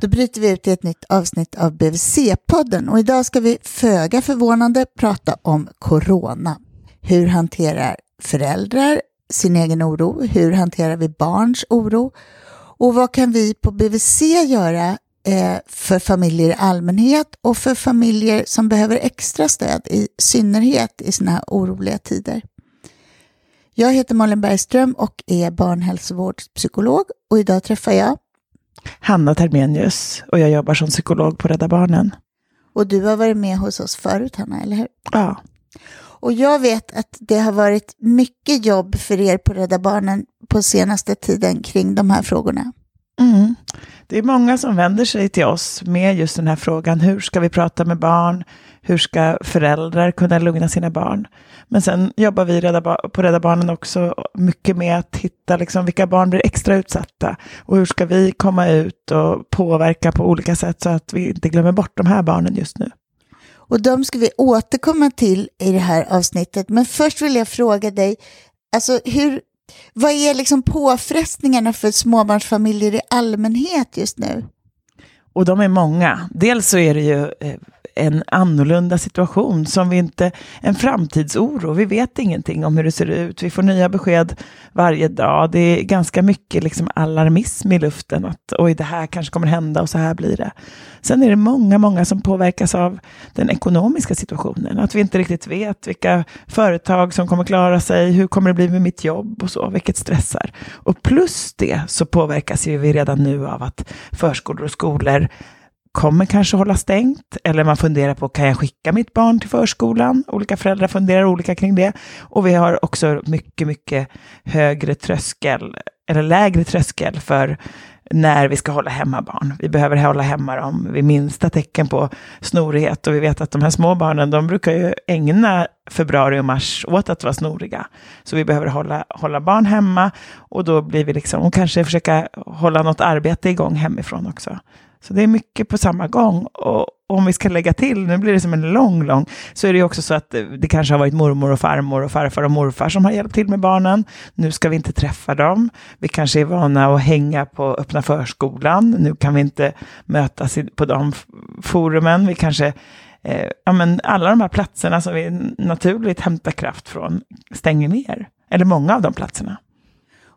Då bryter vi ut i ett nytt avsnitt av BVC-podden och idag ska vi föga förvånande prata om corona. Hur hanterar föräldrar sin egen oro? Hur hanterar vi barns oro? Och vad kan vi på BVC göra eh, för familjer i allmänhet och för familjer som behöver extra stöd i synnerhet i sådana här oroliga tider? Jag heter Malin Bergström och är barnhälsovårdspsykolog och idag träffar jag Hanna Termenius och jag jobbar som psykolog på Rädda Barnen. Och du har varit med hos oss förut, Hanna, eller hur? Ja. Och jag vet att det har varit mycket jobb för er på Rädda Barnen på senaste tiden kring de här frågorna. Mm. Det är många som vänder sig till oss med just den här frågan. Hur ska vi prata med barn? Hur ska föräldrar kunna lugna sina barn? Men sen jobbar vi på Rädda Barnen också mycket med att hitta liksom vilka barn blir extra utsatta och hur ska vi komma ut och påverka på olika sätt så att vi inte glömmer bort de här barnen just nu. Och de ska vi återkomma till i det här avsnittet. Men först vill jag fråga dig, alltså hur, vad är liksom påfrestningarna för småbarnsfamiljer i allmänhet just nu? Och de är många. Dels så är det ju eh, en annorlunda situation, som vi inte, en framtidsoro. Vi vet ingenting om hur det ser ut. Vi får nya besked varje dag. Det är ganska mycket liksom alarmism i luften. Att oj, det här kanske kommer hända och så här blir det. Sen är det många, många som påverkas av den ekonomiska situationen. Att vi inte riktigt vet vilka företag som kommer klara sig. Hur kommer det bli med mitt jobb och så, vilket stressar. Och plus det så påverkas ju vi redan nu av att förskolor och skolor kommer kanske hålla stängt eller man funderar på kan jag skicka mitt barn till förskolan? Olika föräldrar funderar olika kring det. Och vi har också mycket, mycket högre tröskel eller lägre tröskel för när vi ska hålla hemma barn. Vi behöver hålla hemma dem vid minsta tecken på snorighet och vi vet att de här små barnen, de brukar ju ägna februari och mars åt att vara snoriga. Så vi behöver hålla, hålla barn hemma och då blir vi liksom, och kanske försöka hålla något arbete igång hemifrån också. Så det är mycket på samma gång. Och om vi ska lägga till, nu blir det som en lång, lång, så är det också så att eh, det kanske har varit mormor och farmor och farfar och morfar som har hjälpt till med barnen. Nu ska vi inte träffa dem. Vi kanske är vana att hänga på öppna förskolan. Nu kan vi inte mötas på de forumen. Vi kanske eh, ja, men alla de här platserna som vi naturligt hämtar kraft från stänger ner. Eller många av de platserna.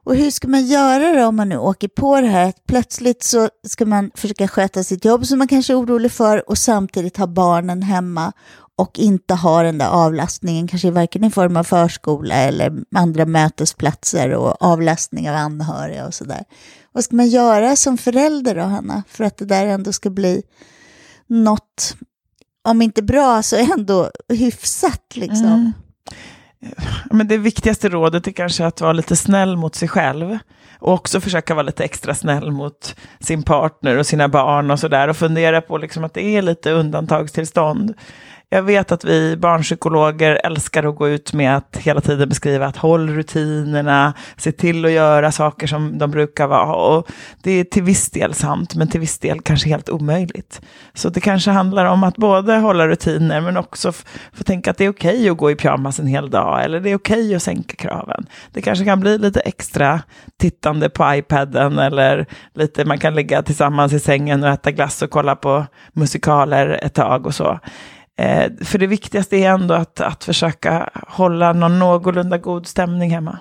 Och hur ska man göra då om man nu åker på det här? Att plötsligt så ska man försöka sköta sitt jobb som man kanske är orolig för och samtidigt ha barnen hemma och inte ha den där avlastningen, kanske varken i form av förskola eller andra mötesplatser och avlastning av anhöriga och sådär. Vad ska man göra som förälder då, Hanna, för att det där ändå ska bli något, om inte bra så ändå hyfsat liksom? Mm men det viktigaste rådet är kanske att vara lite snäll mot sig själv. Och också försöka vara lite extra snäll mot sin partner och sina barn och sådär. Och fundera på liksom att det är lite undantagstillstånd. Jag vet att vi barnpsykologer älskar att gå ut med att hela tiden beskriva att håll rutinerna, se till att göra saker som de brukar vara. Och det är till viss del sant, men till viss del kanske helt omöjligt. Så det kanske handlar om att både hålla rutiner, men också få tänka att det är okej okay att gå i pyjamas en hel dag, eller det är okej okay att sänka kraven. Det kanske kan bli lite extra tittande på iPaden, eller lite man kan ligga tillsammans i sängen och äta glass och kolla på musikaler ett tag och så. Eh, för det viktigaste är ändå att, att försöka hålla någon någorlunda god stämning hemma.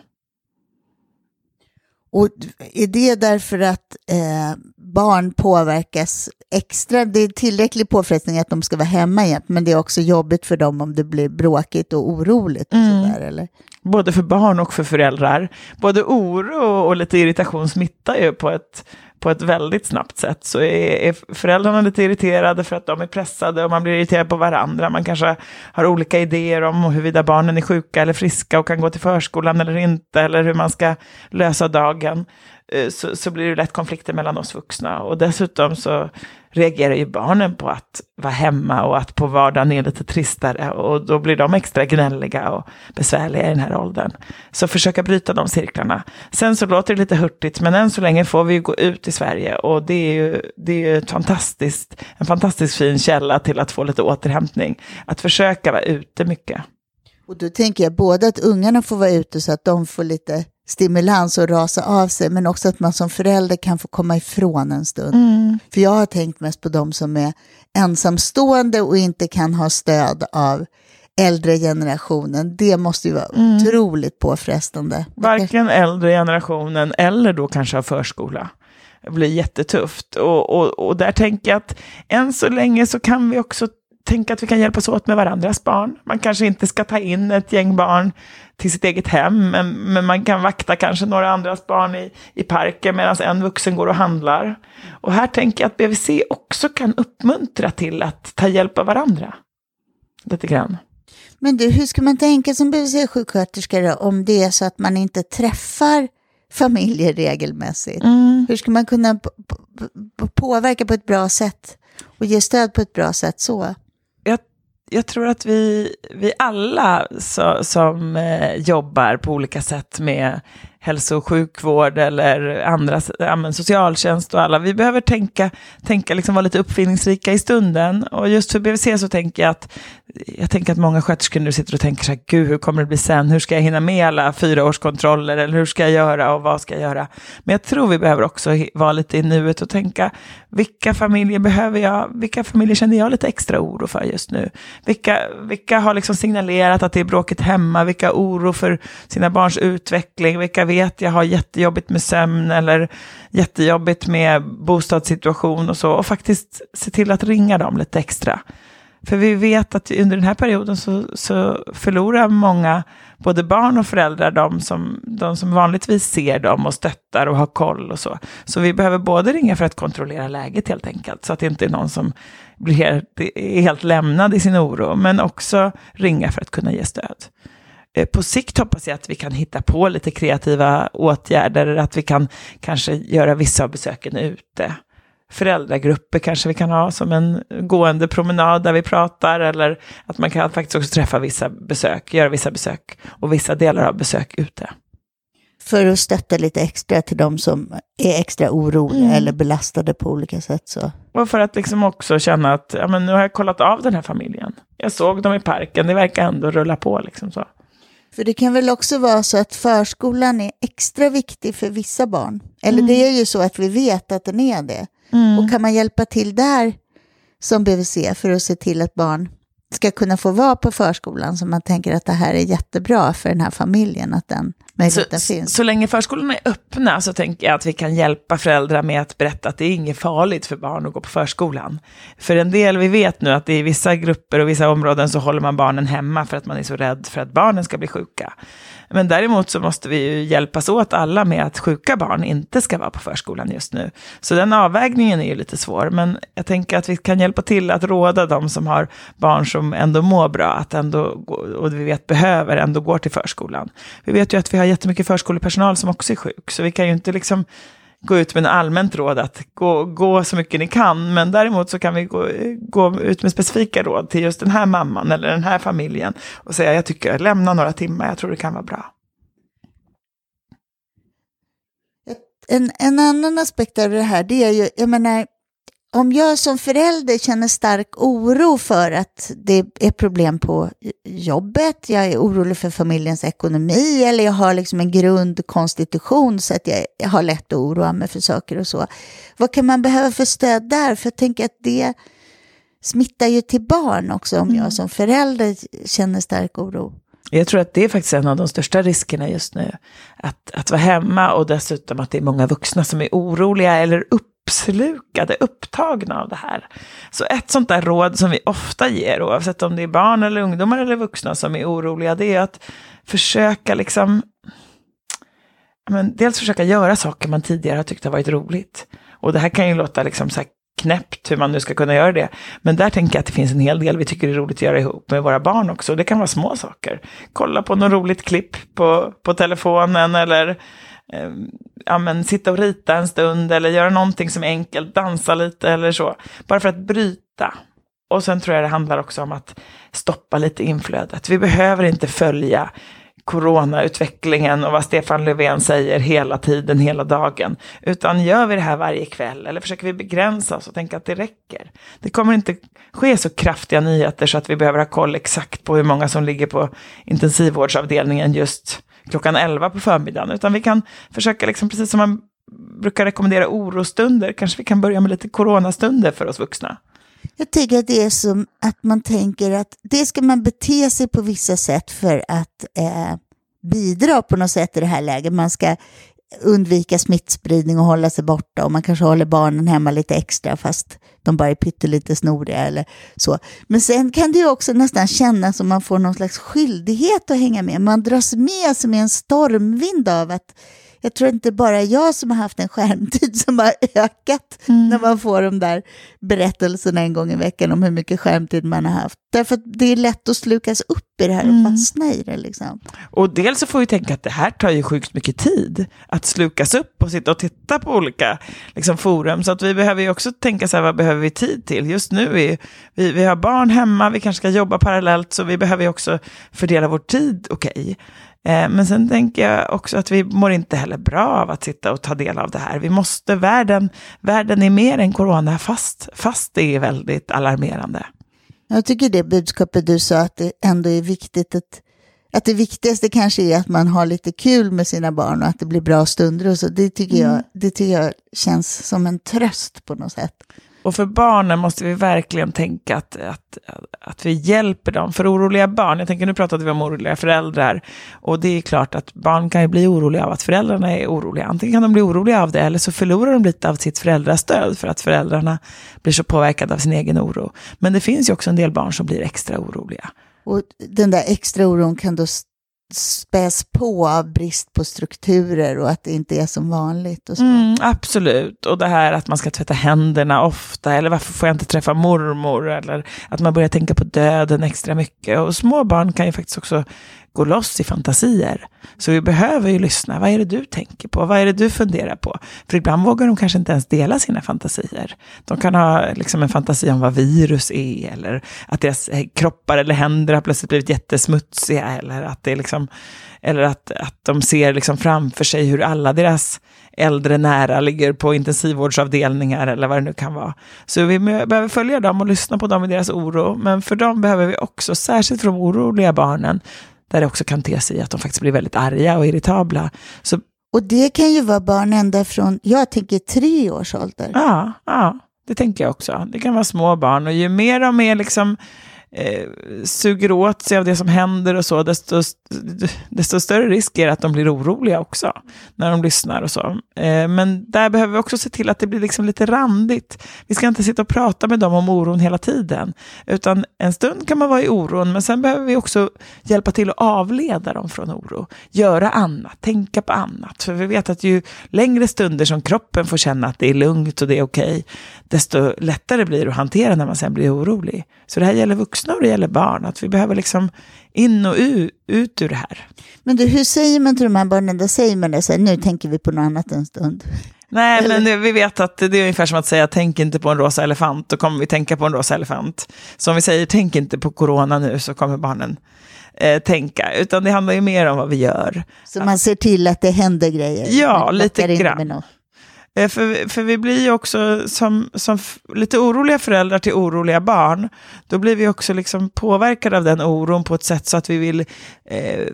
Och är det därför att eh, barn påverkas extra? Det är tillräcklig påfrestning att de ska vara hemma igen, men det är också jobbigt för dem om det blir bråkigt och oroligt. Och mm. sådär, eller? Både för barn och för föräldrar. Både oro och lite irritation smittar ju på ett på ett väldigt snabbt sätt så är, är föräldrarna lite irriterade för att de är pressade och man blir irriterad på varandra. Man kanske har olika idéer om huruvida barnen är sjuka eller friska och kan gå till förskolan eller inte, eller hur man ska lösa dagen. Eh, så, så blir det lätt konflikter mellan oss vuxna. Och dessutom så reagerar ju barnen på att vara hemma och att på vardagen är lite tristare. Och då blir de extra gnälliga och besvärliga i den här åldern. Så försöka bryta de cirklarna. Sen så låter det lite hurtigt, men än så länge får vi ju gå ut i Sverige. Och det är ju, det är ju ett fantastiskt, en fantastiskt fin källa till att få lite återhämtning. Att försöka vara ute mycket. Och då tänker jag både att ungarna får vara ute så att de får lite stimulans och rasa av sig, men också att man som förälder kan få komma ifrån en stund. Mm. För jag har tänkt mest på de som är ensamstående och inte kan ha stöd av äldre generationen. Det måste ju vara Mm. otroligt påfrestande. Varken äldre generationen eller då kanske ha förskola. Det blir jättetufft. Och, och, och där tänker jag att än så länge så kan vi också tänka att vi kan hjälpas åt med varandras barn. Man kanske inte ska ta in ett gäng barn till sitt eget hem, men, men man kan vakta kanske några andras barn i, i parken medan en vuxen går och handlar. Och här tänker jag att BVC också kan uppmuntra till att ta hjälp av varandra. Lite grann. Men du, hur ska man tänka som BVC-sjuksköterska om det är så att man inte träffar familjer regelmässigt? Mm. Hur ska man kunna påverka på ett bra sätt och ge stöd på ett bra sätt så? Jag, tror att vi, vi alla så, som eh, jobbar på olika sätt med hälso och sjukvård eller andra, ja, men socialtjänst och alla, vi behöver tänka, tänka liksom vara lite uppfinningsrika i stunden. Och just för BVC så tänker jag att, jag tänker att många sköterskor nu sitter och tänker så här, gud hur kommer det bli sen, hur ska jag hinna med alla fyraårskontroller eller hur ska jag göra och vad ska jag göra? Men jag tror vi behöver också vara lite i nuet och tänka, vilka familjer behöver jag, vilka familjer känner jag lite extra oro för just nu? Vilka, vilka har liksom signalerat att det är bråkigt hemma, vilka har oro för sina barns utveckling, vilka vet jag har jättejobbigt med sömn eller jättejobbigt med bostadssituation och så, och faktiskt se till att ringa dem lite extra. För vi vet att under den här perioden så, så förlorar många, både barn och föräldrar, de som, de som vanligtvis ser dem och stöttar och har koll och så. Så vi behöver både ringa för att kontrollera läget helt enkelt, så att det inte är någon som blir helt, är helt lämnad i sin oro, men också ringa för att kunna ge stöd. Eh, på sikt hoppas jag att vi kan hitta på lite kreativa åtgärder, att vi kan kanske göra vissa av besöken ute föräldragrupper kanske vi kan ha som en gående promenad där vi pratar eller att man kan faktiskt också träffa vissa besök, göra vissa besök och vissa delar av besök ute. För att stötta lite extra till de som är extra oroliga Mm. eller belastade på olika sätt. Så. Och för att liksom också känna att ja, men nu har jag kollat av den här familjen. Jag såg dem i parken, det verkar ändå rulla på. Liksom så. För det kan väl också vara så att förskolan är extra viktig för vissa barn. Eller Mm. det är ju så att vi vet att den är det. Och kan man hjälpa till där som BVC för att se till att barn ska kunna få vara på förskolan så man tänker att det här är jättebra för den här familjen, att den möjligheten Så, finns. så länge förskolorna är öppna så tänker jag att vi kan hjälpa föräldrar med att berätta att det är inget farligt för barn att gå på förskolan. För en del, vi vet nu att i vissa grupper och vissa områden så håller man barnen hemma för att man är så rädd för att barnen ska bli sjuka. Men däremot så måste vi ju hjälpas åt alla med att sjuka barn inte ska vara på förskolan just nu. Så den avvägningen är ju lite svår, men jag tänker att vi kan hjälpa till att råda de som har barn som ändå mår bra, att ändå, och vi vet behöver, ändå går till förskolan. Vi vet ju att vi har jättemycket förskolepersonal som också är sjuk, så vi kan ju inte liksom gå ut med en allmänt råd att gå, gå så mycket ni kan, men däremot så kan vi gå, gå ut med specifika råd till just den här mamman eller den här familjen och säga jag tycker lämna några timmar, jag tror det kan vara bra. En, en annan aspekt av det här, det är ju, jag menar, om jag som förälder känner stark oro för att det är problem på jobbet, jag är orolig för familjens ekonomi eller jag har liksom en grundkonstitution så att jag har lätt att oroa mig för saker och så. Vad kan man behöva för stöd där? För jag tänker att det smittar ju till barn också om jag som förälder känner stark oro. Jag tror att det är faktiskt en av de största riskerna just nu. Att, att vara hemma och dessutom att det är många vuxna som är oroliga eller uppslukade, upptagna av det här. Så ett sånt där råd som vi ofta ger, oavsett om det är barn eller ungdomar eller vuxna som är oroliga, det är att försöka liksom men dels försöka göra saker man tidigare har tyckt har varit roligt. Och det här kan ju låta liksom så här knäppt hur man nu ska kunna göra det. Men där tänker jag att det finns en hel del vi tycker är roligt att göra ihop med våra barn också. Det kan vara små saker. Kolla på något roligt klipp på, på telefonen eller eh, ja, men sitta och rita en stund eller göra någonting som är enkelt, dansa lite eller så. Bara för att bryta. Och sen tror jag det handlar också om att stoppa lite inflödet. Vi behöver inte följa coronautvecklingen och vad Stefan Löfven säger hela tiden, hela dagen. Utan gör vi det här varje kväll eller försöker vi begränsa oss och tänka att det räcker. Det kommer inte ske så kraftiga nyheter så att vi behöver ha koll exakt på hur många som ligger på intensivvårdsavdelningen just klockan 11 på förmiddagen. Utan vi kan försöka, liksom, precis som man brukar rekommendera orostunder, kanske vi kan börja med lite coronastunder för oss vuxna. Jag tycker att det är som att man tänker att det ska man bete sig på vissa sätt för att eh, bidra på något sätt i det här läget. Man ska undvika smittspridning och hålla sig borta och man kanske håller barnen hemma lite extra fast de bara är pyttelite snoriga eller så. Men sen kan det ju också nästan kännas som man får någon slags skyldighet att hänga med. Man dras med som i en stormvind av att jag tror inte bara jag som har haft en skärmtid som har ökat mm. när man får de där berättelserna en gång i veckan om hur mycket skärmtid man har haft. Därför att det är lätt att slukas upp i det här och mm. fastna i det. Liksom. Och dels så får vi tänka att det här tar ju sjukt mycket tid att slukas upp och sitta och titta på olika liksom, forum. Så att vi behöver ju också tänka så här, vad behöver vi tid till? Just nu är vi, vi har barn hemma, vi kanske ska jobba parallellt, så vi behöver ju också fördela vår tid okej. Okay. Eh, men sen tänker jag också att vi mår inte heller bra av att sitta och ta del av det här. Vi måste, världen, världen är mer än corona, fast, fast det är väldigt alarmerande. Jag tycker det budskapet du sa, att det ändå är viktigt att, att det viktigaste kanske är att man har lite kul med sina barn och att det blir bra stunder och så. Det tycker, mm. jag, det tycker jag känns som en tröst på något sätt. Och för barnen måste vi verkligen tänka att, att, att vi hjälper dem. För oroliga barn, jag tänker nu pratade vi om oroliga föräldrar. Och det är klart att barn kan ju bli oroliga av att föräldrarna är oroliga. Antingen kan de bli oroliga av det eller så förlorar de lite av sitt föräldrastöd för att föräldrarna blir så påverkade av sin egen oro. Men det finns ju också en del barn som blir extra oroliga. Och den där extra oron kan då späs på av brist på strukturer och att det inte är som vanligt. Och så. Mm, absolut, och det här att man ska tvätta händerna ofta, eller varför får jag inte träffa mormor, eller att man börjar tänka på döden extra mycket. Och små barn kan ju faktiskt också gå loss i fantasier. Så vi behöver ju lyssna. Vad är det du tänker på? Vad är det du funderar på? För ibland vågar de kanske inte ens dela sina fantasier. De kan ha liksom en fantasi om vad virus är, eller att deras eh, kroppar eller händer har plötsligt blivit jättesmutsiga, eller att, det liksom, eller att, att de ser liksom framför sig hur alla deras äldre nära ligger på intensivvårdsavdelningar eller vad det nu kan vara. Så vi behöver följa dem och lyssna på dem i deras oro. Men för dem behöver vi också, särskilt för de oroliga barnen, där det också kan te sig att de faktiskt blir väldigt arga och irritabla. Så, och det kan ju vara barn ända från, jag tänker tre års ålder. Ja, ja, det tänker jag också. Det kan vara små barn och ju mer de är liksom eh, suger åt sig av det som händer och så, desto, desto större risk är det att de blir oroliga också när de lyssnar och så. Eh, men där behöver vi också se till att det blir liksom lite randigt. Vi ska inte sitta och prata med dem om oron hela tiden, utan en stund kan man vara i oron, men sen behöver vi också hjälpa till att avleda dem från oro. Göra annat, tänka på annat. För vi vet att ju längre stunder som kroppen får känna att det är lugnt och det är okej, okay, desto lättare blir det att hantera när man sen blir orolig. Så det här gäller vuxna och det gäller barn, att vi behöver liksom in och ut, ut ur det här. Men du, hur säger man till de här barnen, då säger man det så här, nu tänker vi på något annat en stund? Nej, Eller? men vi vet att det är ungefär som att säga tänk inte på en rosa elefant, då kommer vi tänka på en rosa elefant. Så om vi säger tänk inte på corona nu så kommer barnen eh, tänka, utan det handlar ju mer om vad vi gör. Så man ser till att det händer grejer? Ja, lite grann. Eh, för, för vi blir ju också som, som lite oroliga föräldrar till oroliga barn. Då blir vi också liksom påverkade av den oron på ett sätt så att vi vill eh,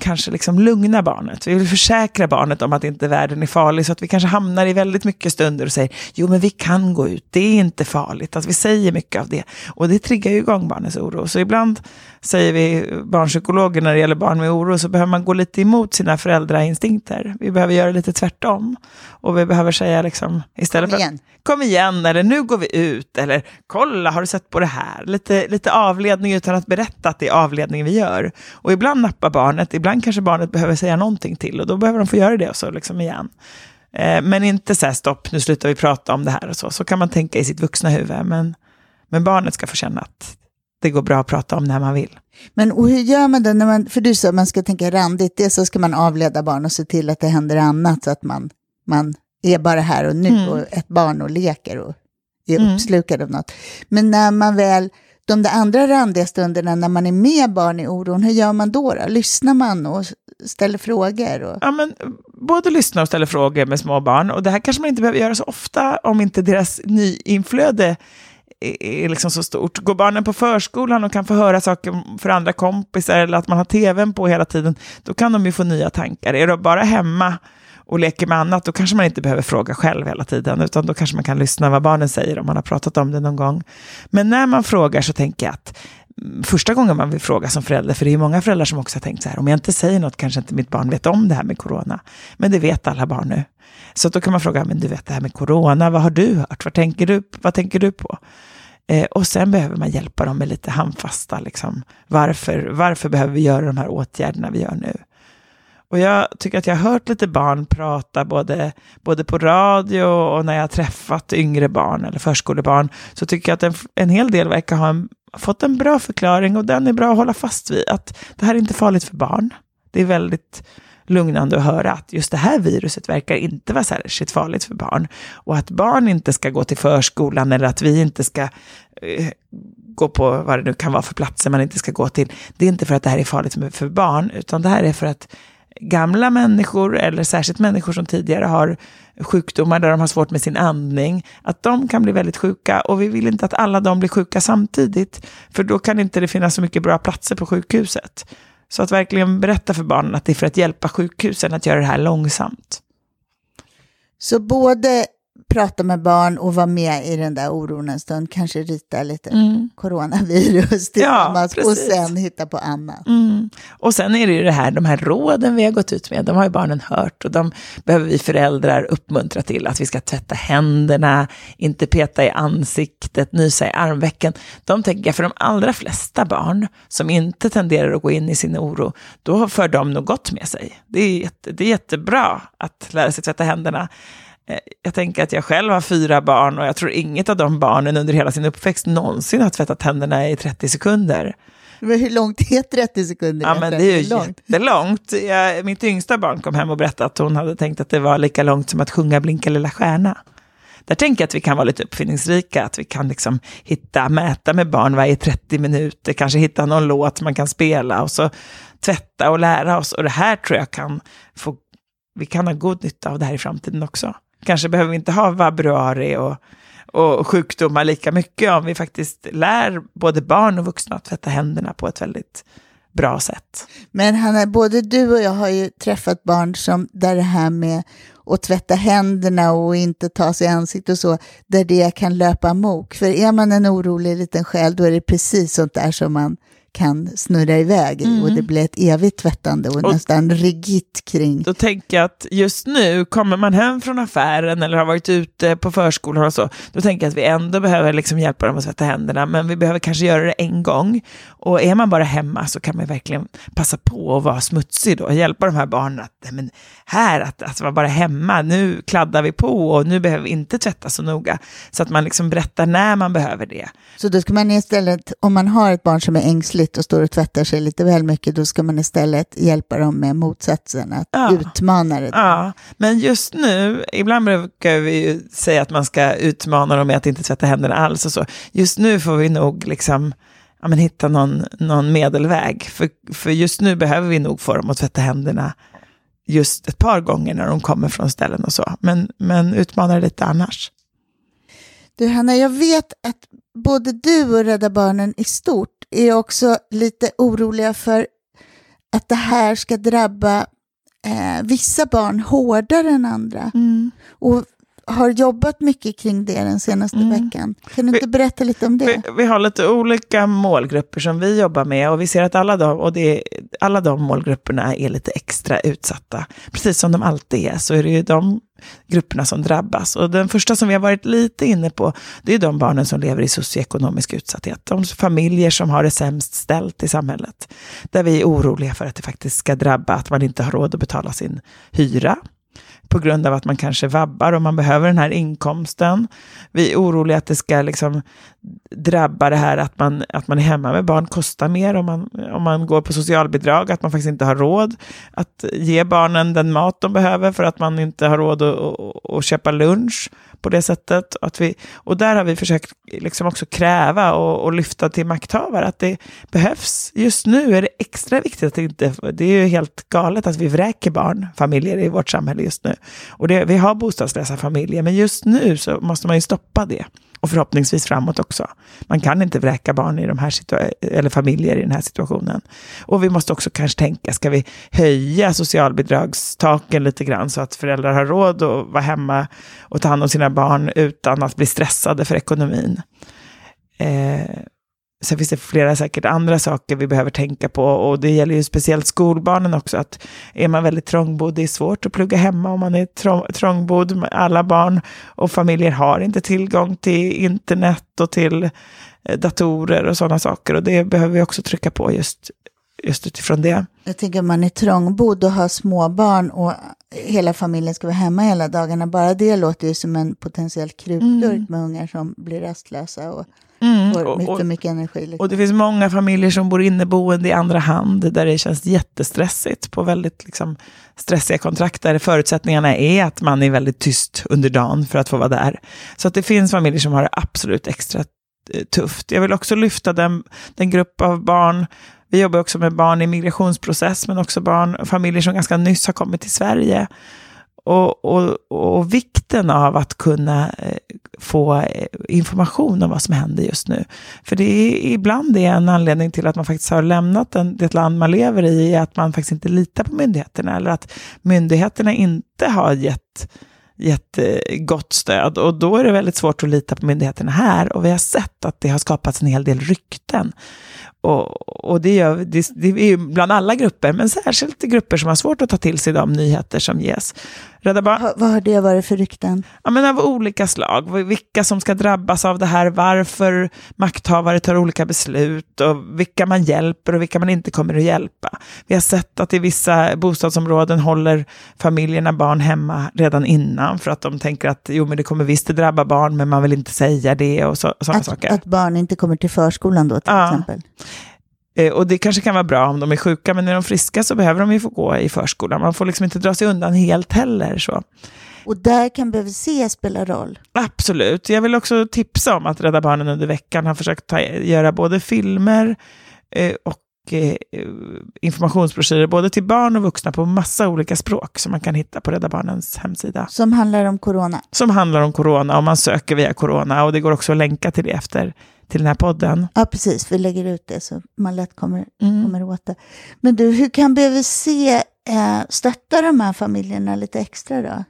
kanske liksom lugna barnet. Vi vill försäkra barnet om att inte världen är farlig. Så att vi kanske hamnar i väldigt mycket stunder och säger jo men vi kan gå ut, det är inte farligt. Att vi säger mycket av det. Och det triggar ju igång barnets oro. Så ibland säger vi barnpsykologer när det gäller barn med oro så behöver man gå lite emot sina föräldrainstinkter. Vi behöver göra lite tvärtom. Och vi behöver säga liksom istället kom igen. för kom igen eller nu går vi ut eller kolla har du sett på det här. Lite, lite avledning utan att berätta att det är avledning vi gör. Och ibland nappar barnet, ibland kanske barnet behöver säga någonting till och då behöver de få göra det och så liksom igen. Eh, men inte så här stopp, nu slutar vi prata om det här och så. Så kan man tänka i sitt vuxna huvud. Men, men barnet ska få känna att det går bra att prata om när man vill. Men och hur gör man det när man, för du sa att man ska tänka randigt, det så ska man avleda barn och se till att det händer annat så att man, man är bara här och nu mm. och ett barn och leker och är mm. uppslukad av något. Men när man väl de där andra randiga stunderna när man är med barn i oron, hur gör man då? då? Lyssnar man och ställer frågor? Och... Ja, men, både lyssna och ställa frågor med små barn. Och det här kanske man inte behöver göra så ofta om inte deras nyinflöde är liksom så stort. Går barnen på förskolan och kan få höra saker för andra kompisar eller att man har tvn på hela tiden, då kan de ju få nya tankar. Är de bara hemma och leker med annat, då kanske man inte behöver fråga själv hela tiden, utan då kanske man kan lyssna vad barnen säger om man har pratat om det någon gång. Men när man frågar så tänker jag att första gången man vill fråga som förälder, för det är många föräldrar som också har tänkt så här, om jag inte säger något kanske inte mitt barn vet om det här med corona. Men det vet alla barn nu. Så då kan man fråga, men du vet det här med corona, vad har du hört? Vad tänker du, vad tänker du på? Eh, och sen behöver man hjälpa dem med lite handfasta, liksom. varför, varför behöver vi göra de här åtgärderna vi gör nu? Och jag tycker att jag har hört lite barn prata både, både på radio och när jag har träffat yngre barn eller förskolebarn, så tycker jag att en, en hel del verkar ha en, fått en bra förklaring och den är bra att hålla fast vid, att det här är inte farligt för barn. Det är väldigt lugnande att höra att just det här viruset verkar inte vara särskilt farligt för barn. Och att barn inte ska gå till förskolan eller att vi inte ska eh, gå på vad det nu kan vara för platser man inte ska gå till. Det är inte för att det här är farligt för barn, utan det här är för att gamla människor, eller särskilt människor som tidigare har sjukdomar där de har svårt med sin andning, att de kan bli väldigt sjuka och vi vill inte att alla de blir sjuka samtidigt, för då kan inte det finnas så mycket bra platser på sjukhuset. Så att verkligen berätta för barnen att det är för att hjälpa sjukhusen att göra det här långsamt. Så både prata med barn och vara med i den där oron en stund, kanske rita lite mm. coronavirus tillsammans ja, och sen hitta på annat. Mm. Och sen är det ju det här, de här råden vi har gått ut med, de har ju barnen hört och de behöver vi föräldrar uppmuntra till, att vi ska tvätta händerna, inte peta i ansiktet, nysa i armvecken. De tänker jag, för de allra flesta barn som inte tenderar att gå in i sin oro, då för de nog gott med sig. Det är, jätte, det är jättebra att lära sig tvätta händerna. Eh, jag tänker att jag själv har fyra barn och jag tror inget av de barnen under hela sin uppväxt någonsin har tvättat tänderna i 30 sekunder. Men hur långt är 30 sekunder? Ja, men det är ju långt. jättelångt. Jag, mitt yngsta barn kom hem och berättade att hon hade tänkt att det var lika långt som att sjunga Blinka lilla stjärna. Där tänker jag att vi kan vara lite uppfinningsrika, att vi kan liksom hitta, mäta med barn varje 30 minuter, kanske hitta någon låt man kan spela och så tvätta och lära oss. Och det här tror jag kan få, vi kan ha god nytta av det här i framtiden också kanske behöver vi inte ha vabruari och, och sjukdomar lika mycket om vi faktiskt lär både barn och vuxna att tvätta händerna på ett väldigt bra sätt. Men Hanna, både du och jag har ju träffat barn som där det här med att tvätta händerna och inte ta sig i ansiktet och så, där det kan löpa amok. För är man en orolig liten själ, då är det precis sånt där som man kan snurra iväg mm. och det blir ett evigt tvättande och, och nästan rigitt kring. Då tänker jag att just nu, kommer man hem från affären eller har varit ute på förskolan och så, då tänker jag att vi ändå behöver liksom hjälpa dem att tvätta händerna, men vi behöver kanske göra det en gång. Och är man bara hemma så kan man verkligen passa på att vara smutsig då, och hjälpa de här barnen att, men här, att, att vara bara hemma, nu kladdar vi på och nu behöver vi inte tvätta så noga. Så att man liksom berättar när man behöver det. Så då ska man istället, om man har ett barn som är ängsligt, dåligt och står och tvättar sig lite väl mycket, då ska man istället hjälpa dem med motsatsen, att ja. utmana det. Ja, men just nu, ibland brukar vi ju säga att man ska utmana dem med att inte tvätta händerna alls och så. Just nu får vi nog liksom ja, men hitta någon, någon medelväg, för, för just nu behöver vi nog få dem att tvätta händerna just ett par gånger när de kommer från ställen och så. Men, men utmana det lite annars. Du Hanna, jag vet att både du och Rädda Barnen i stort är också lite oroliga för att det här ska drabba eh, vissa barn hårdare än andra. Mm. Och har jobbat mycket kring det den senaste mm. veckan. Kan du inte berätta lite om det? Vi, vi, har lite olika målgrupper som vi jobbar med och vi ser att alla de, och det, alla de målgrupperna är lite extra utsatta. Precis som de alltid är så är det ju de grupperna som drabbas. Och den första som vi har varit lite inne på, det är de barnen som lever i socioekonomisk utsatthet. De familjer som har det sämst ställt i samhället. Där vi är oroliga för att det faktiskt ska drabba att man inte har råd att betala sin hyra på grund av att man kanske vabbar och man behöver den här inkomsten. Vi är oroliga att det ska liksom drabba det här att man, att man är hemma med barn kostar mer om man, om man går på socialbidrag, att man faktiskt inte har råd att ge barnen den mat de behöver för att man inte har råd att, att, att köpa lunch på det sättet. Att vi, och där har vi försökt liksom också kräva och, och lyfta till makthavare att det behövs. Just nu är det extra viktigt att det inte, det är ju helt galet att vi vräker barn, familjer i vårt samhälle just nu. Och det, vi har bostadslösa familjer, men just nu så måste man ju stoppa det och förhoppningsvis framåt också. Man kan inte vräka barn i de här eller familjer i den här situationen. Och vi måste också kanske tänka, ska vi höja socialbidragstaken lite grann så att föräldrar har råd att vara hemma och ta hand om sina barn utan att bli stressade för ekonomin. Eh, Sen finns det flera säkert andra saker vi behöver tänka på och det gäller ju speciellt skolbarnen också. att Är man väldigt trångbodd, det är svårt att plugga hemma om man är trångbodd. Alla barn och familjer har inte tillgång till internet och till eh, datorer och sådana saker. Och det behöver vi också trycka på just, just utifrån det. Jag tänker om man är trångbodd och har småbarn och hela familjen ska vara hemma hela dagarna. Bara det låter ju som en potentiell krutdurk mm. med ungar som blir rastlösa. Och Mm, får och, mycket energi. Liksom. Och det finns många familjer som bor inneboende i andra hand, där det känns jättestressigt på väldigt liksom, stressiga kontrakt, där förutsättningarna är att man är väldigt tyst under dagen för att få vara där. Så att det finns familjer som har det absolut extra eh, tufft. Jag vill också lyfta den, den grupp av barn vi jobbar också med barn i migrationsprocess, men också barn, familjer som ganska nyss har kommit till Sverige och, och, och vikten av att kunna eh, få eh, information om vad som händer just nu. För det är ibland det är en anledning till att man faktiskt har lämnat den, det land man lever i, att man faktiskt inte litar på myndigheterna, eller att myndigheterna inte har gett jättegott eh, stöd. Och då är det väldigt svårt att lita på myndigheterna här. Och vi har sett att det har skapats en hel del rykten och, och det, gör, det, det är ju bland alla grupper, men särskilt grupper som har svårt att ta till sig de nyheter som ges. Rädda Barn... Vad har det varit för rykten? Ja, men av olika slag. Vilka som ska drabbas av det här, varför makthavare tar olika beslut och vilka man hjälper och vilka man inte kommer att hjälpa. Vi har sett att i vissa bostadsområden håller familjerna barn hemma redan innan för att de tänker att jo, men det kommer visst att drabba barn, men man vill inte säga det och så, sådana saker. Att barn inte kommer till förskolan då till ja. exempel? Eh, och det kanske kan vara bra om de är sjuka, men är de friska så behöver de ju få gå i förskolan. Man får liksom inte dra sig undan helt heller. Så. Och där kan BVC spela roll? Absolut. Jag vill också tipsa om att Rädda Barnen under veckan har försökt ta, göra både filmer eh, och informationsbroschyrer både till barn och vuxna på massa olika språk som man kan hitta på Rädda Barnens hemsida. Som handlar om corona? Som handlar om corona och man söker via corona och det går också att länka till det efter till den här podden. Ja, precis. Vi lägger ut det så man lätt kommer, mm. kommer åt det. Men du, hur kan BVC eh, stötta de här familjerna lite extra då?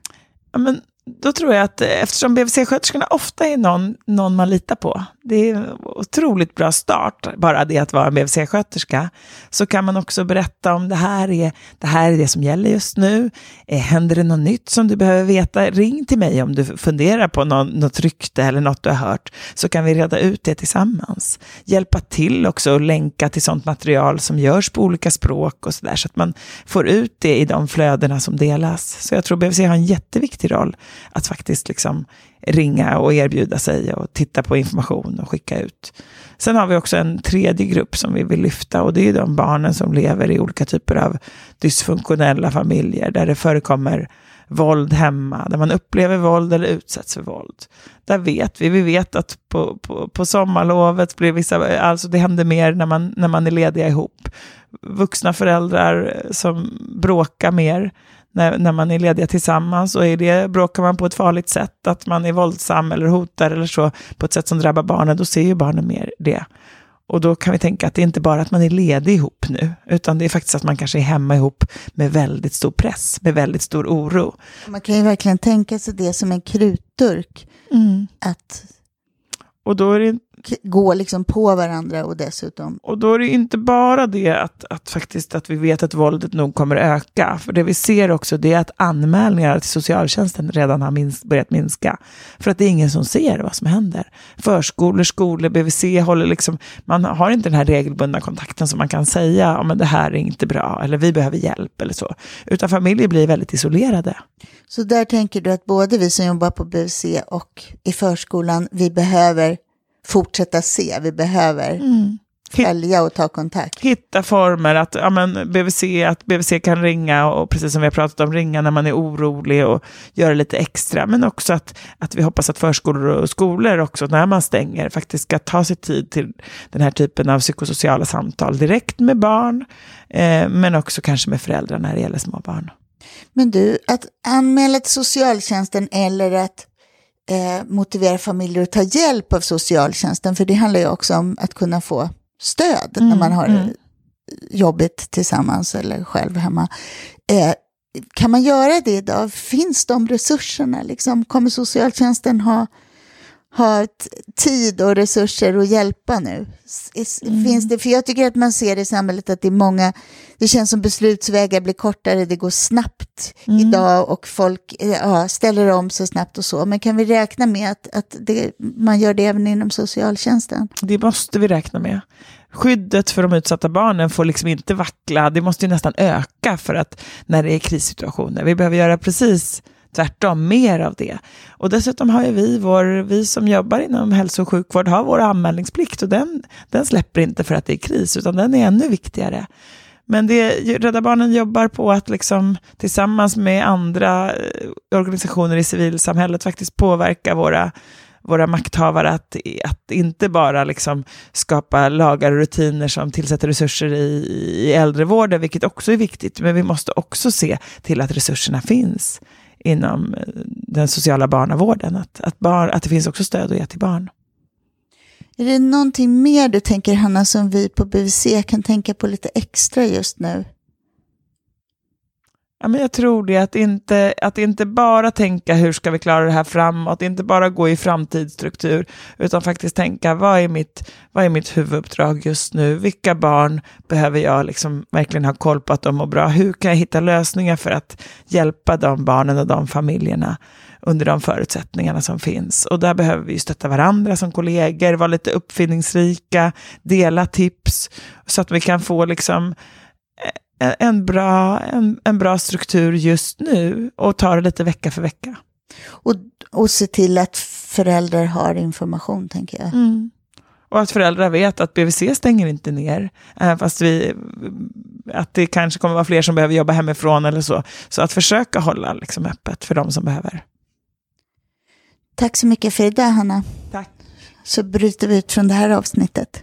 Ja, men då tror jag att eh, eftersom BVC-sköterskorna ofta är någon, någon man litar på, det är en otroligt bra start, bara det att vara BVC-sköterska, så kan man också berätta om det här är det, här är det som gäller just nu. Eh, händer det något nytt som du behöver veta, ring till mig om du funderar på någon, något rykte eller något du har hört, så kan vi reda ut det tillsammans. Hjälpa till också och länka till sånt material som görs på olika språk och så där, så att man får ut det i de flödena som delas. Så jag tror BVC har en jätteviktig roll att faktiskt liksom ringa och erbjuda sig och titta på information och skicka ut. Sen har vi också en tredje grupp som vi vill lyfta och det är de barnen som lever i olika typer av dysfunktionella familjer där det förekommer våld hemma, där man upplever våld eller utsätts för våld. Där vet vi, vi vet att på, på, på sommarlovet blir vissa, alltså det händer mer när man, när man är lediga ihop. Vuxna föräldrar som bråkar mer när, när man är lediga tillsammans och är det, bråkar man på ett farligt sätt, att man är våldsam eller hotar eller så, på ett sätt som drabbar barnen, då ser ju barnen mer det. Och då kan vi tänka att det är inte bara att man är ledig ihop nu, utan det är faktiskt att man kanske är hemma ihop med väldigt stor press, med väldigt stor oro. Man kan ju verkligen tänka sig det som en krutdurk. Mm. Att och då är det gå liksom på varandra och dessutom... Och då är det inte bara det att, att, faktiskt att vi vet att våldet nog kommer öka. För det vi ser också det är att anmälningar till socialtjänsten redan har minst, börjat minska. För att det är ingen som ser vad som händer. Förskolor, skolor, BVC håller liksom... Man har inte den här regelbundna kontakten som man kan säga, ja men det här är inte bra, eller vi behöver hjälp eller så. Utan familjer blir väldigt isolerade. Så där tänker du att både vi som jobbar på BVC och i förskolan, vi behöver fortsätta se. Vi behöver mm. följa och ta kontakt. Hitta former att ja, men BVC, att BVC kan ringa och precis som vi har pratat om, ringa när man är orolig och göra lite extra. Men också att, att vi hoppas att förskolor och skolor också när man stänger faktiskt ska ta sig tid till den här typen av psykosociala samtal direkt med barn, eh, men också kanske med föräldrar när det gäller små barn. Men du, att anmäla till socialtjänsten eller att eh, motivera familjer att ta hjälp av socialtjänsten, för det handlar ju också om att kunna få stöd mm, när man har mm. jobbigt tillsammans eller själv hemma. Eh, kan man göra det idag? Finns de resurserna? Liksom? Kommer socialtjänsten ha, ha tid och resurser att hjälpa nu? Mm. Finns det, för jag tycker att man ser i samhället att det är många, det känns som beslutsvägar blir kortare, det går snabbt mm. idag och folk eh, ja, ställer om så snabbt och så. Men kan vi räkna med att, att det, man gör det även inom socialtjänsten? Det måste vi räkna med skyddet för de utsatta barnen får liksom inte vackla, det måste ju nästan öka för att när det är krissituationer. Vi behöver göra precis tvärtom, mer av det. Och dessutom har ju vi, vår, vi som jobbar inom hälso och sjukvård, har vår anmälningsplikt och den, den släpper inte för att det är kris, utan den är ännu viktigare. Men det, Rädda Barnen jobbar på att liksom, tillsammans med andra eh, organisationer i civilsamhället faktiskt påverka våra våra makthavare att, att inte bara liksom skapa lagar och rutiner som tillsätter resurser i, i äldrevården, vilket också är viktigt, men vi måste också se till att resurserna finns inom eh, den sociala barnavården, att, att, bar, att det finns också stöd att ge till barn. Är det någonting mer du tänker, Hanna, som vi på BVC kan tänka på lite extra just nu? Ja, men jag tror det, att inte, att inte bara tänka hur ska vi klara det här framåt, inte bara gå i framtidsstruktur, utan faktiskt tänka vad är mitt, vad är mitt huvuduppdrag just nu, vilka barn behöver jag liksom verkligen ha koll på att de mår bra, hur kan jag hitta lösningar för att hjälpa de barnen och de familjerna under de förutsättningarna som finns. Och där behöver vi stötta varandra som kollegor, vara lite uppfinningsrika, dela tips, så att vi kan få liksom en bra, en, en bra struktur just nu och ta det lite vecka för vecka. Och, och se till att föräldrar har information, tänker jag. Mm. Och att föräldrar vet att BVC stänger inte ner, även fast vi, att det kanske kommer vara fler som behöver jobba hemifrån eller så. Så att försöka hålla liksom öppet för de som behöver. Tack så mycket för idag, Hanna. Tack. Så bryter vi ut från det här avsnittet.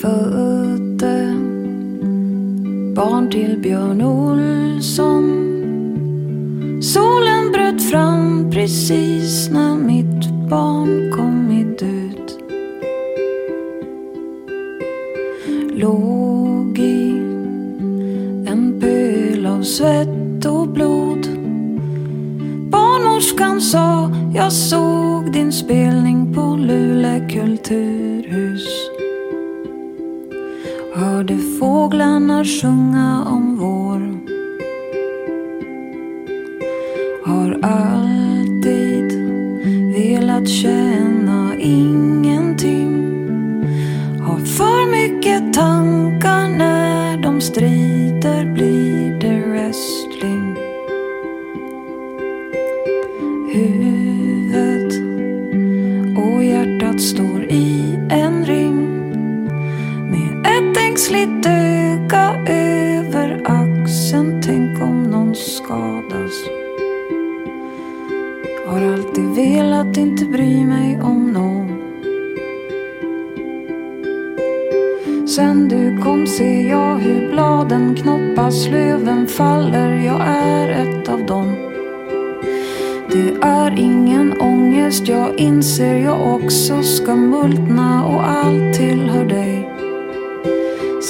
Födde barn till Björn Olsson. Solen bröt fram precis när mitt barn kommit ut. Låg i en pöl av svett och blod Barnmorskan sa jag såg din spelning på Luleå kulturhus. Hörde fåglarna sjunga om vår. Har alltid velat känna ingenting. Har för mycket tankar när de strider blir blicka över axeln. Tänk om någon skadas. Har alltid velat inte bry mig om någon. Sen du kom ser jag hur bladen knoppas, löven faller. Jag är ett av dem. Det är ingen ångest, jag inser jag också ska multna och allt tillhör dig.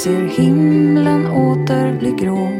Ser himlen åter bli grå.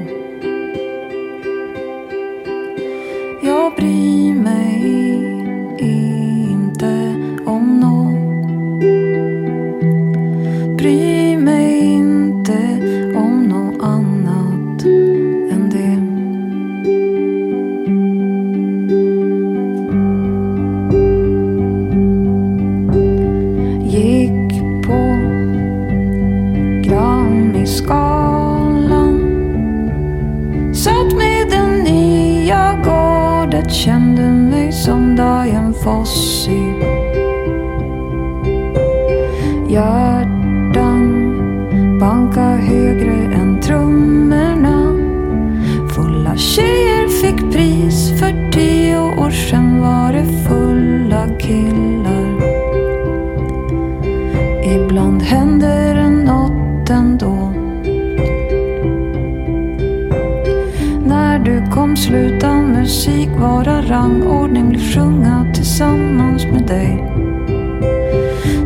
Du sluta musik vara rangordning bli sjunga tillsammans med dig.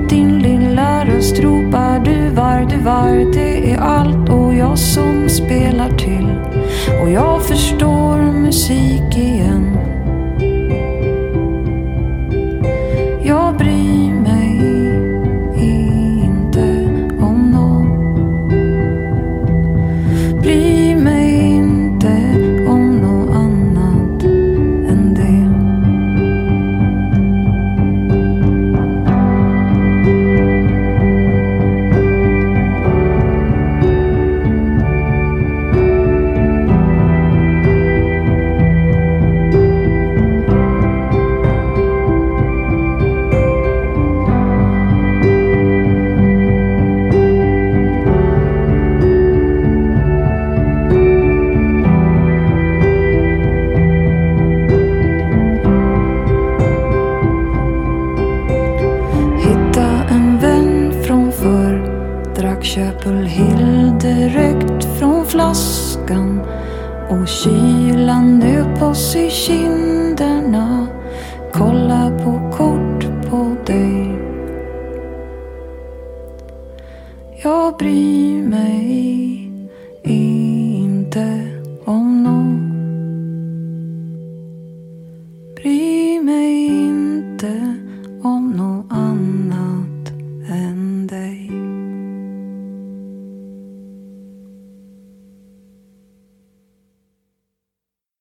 Din lilla röst ropar du var, du var, det är allt och jag som spelar till. Och jag förstår musik igen.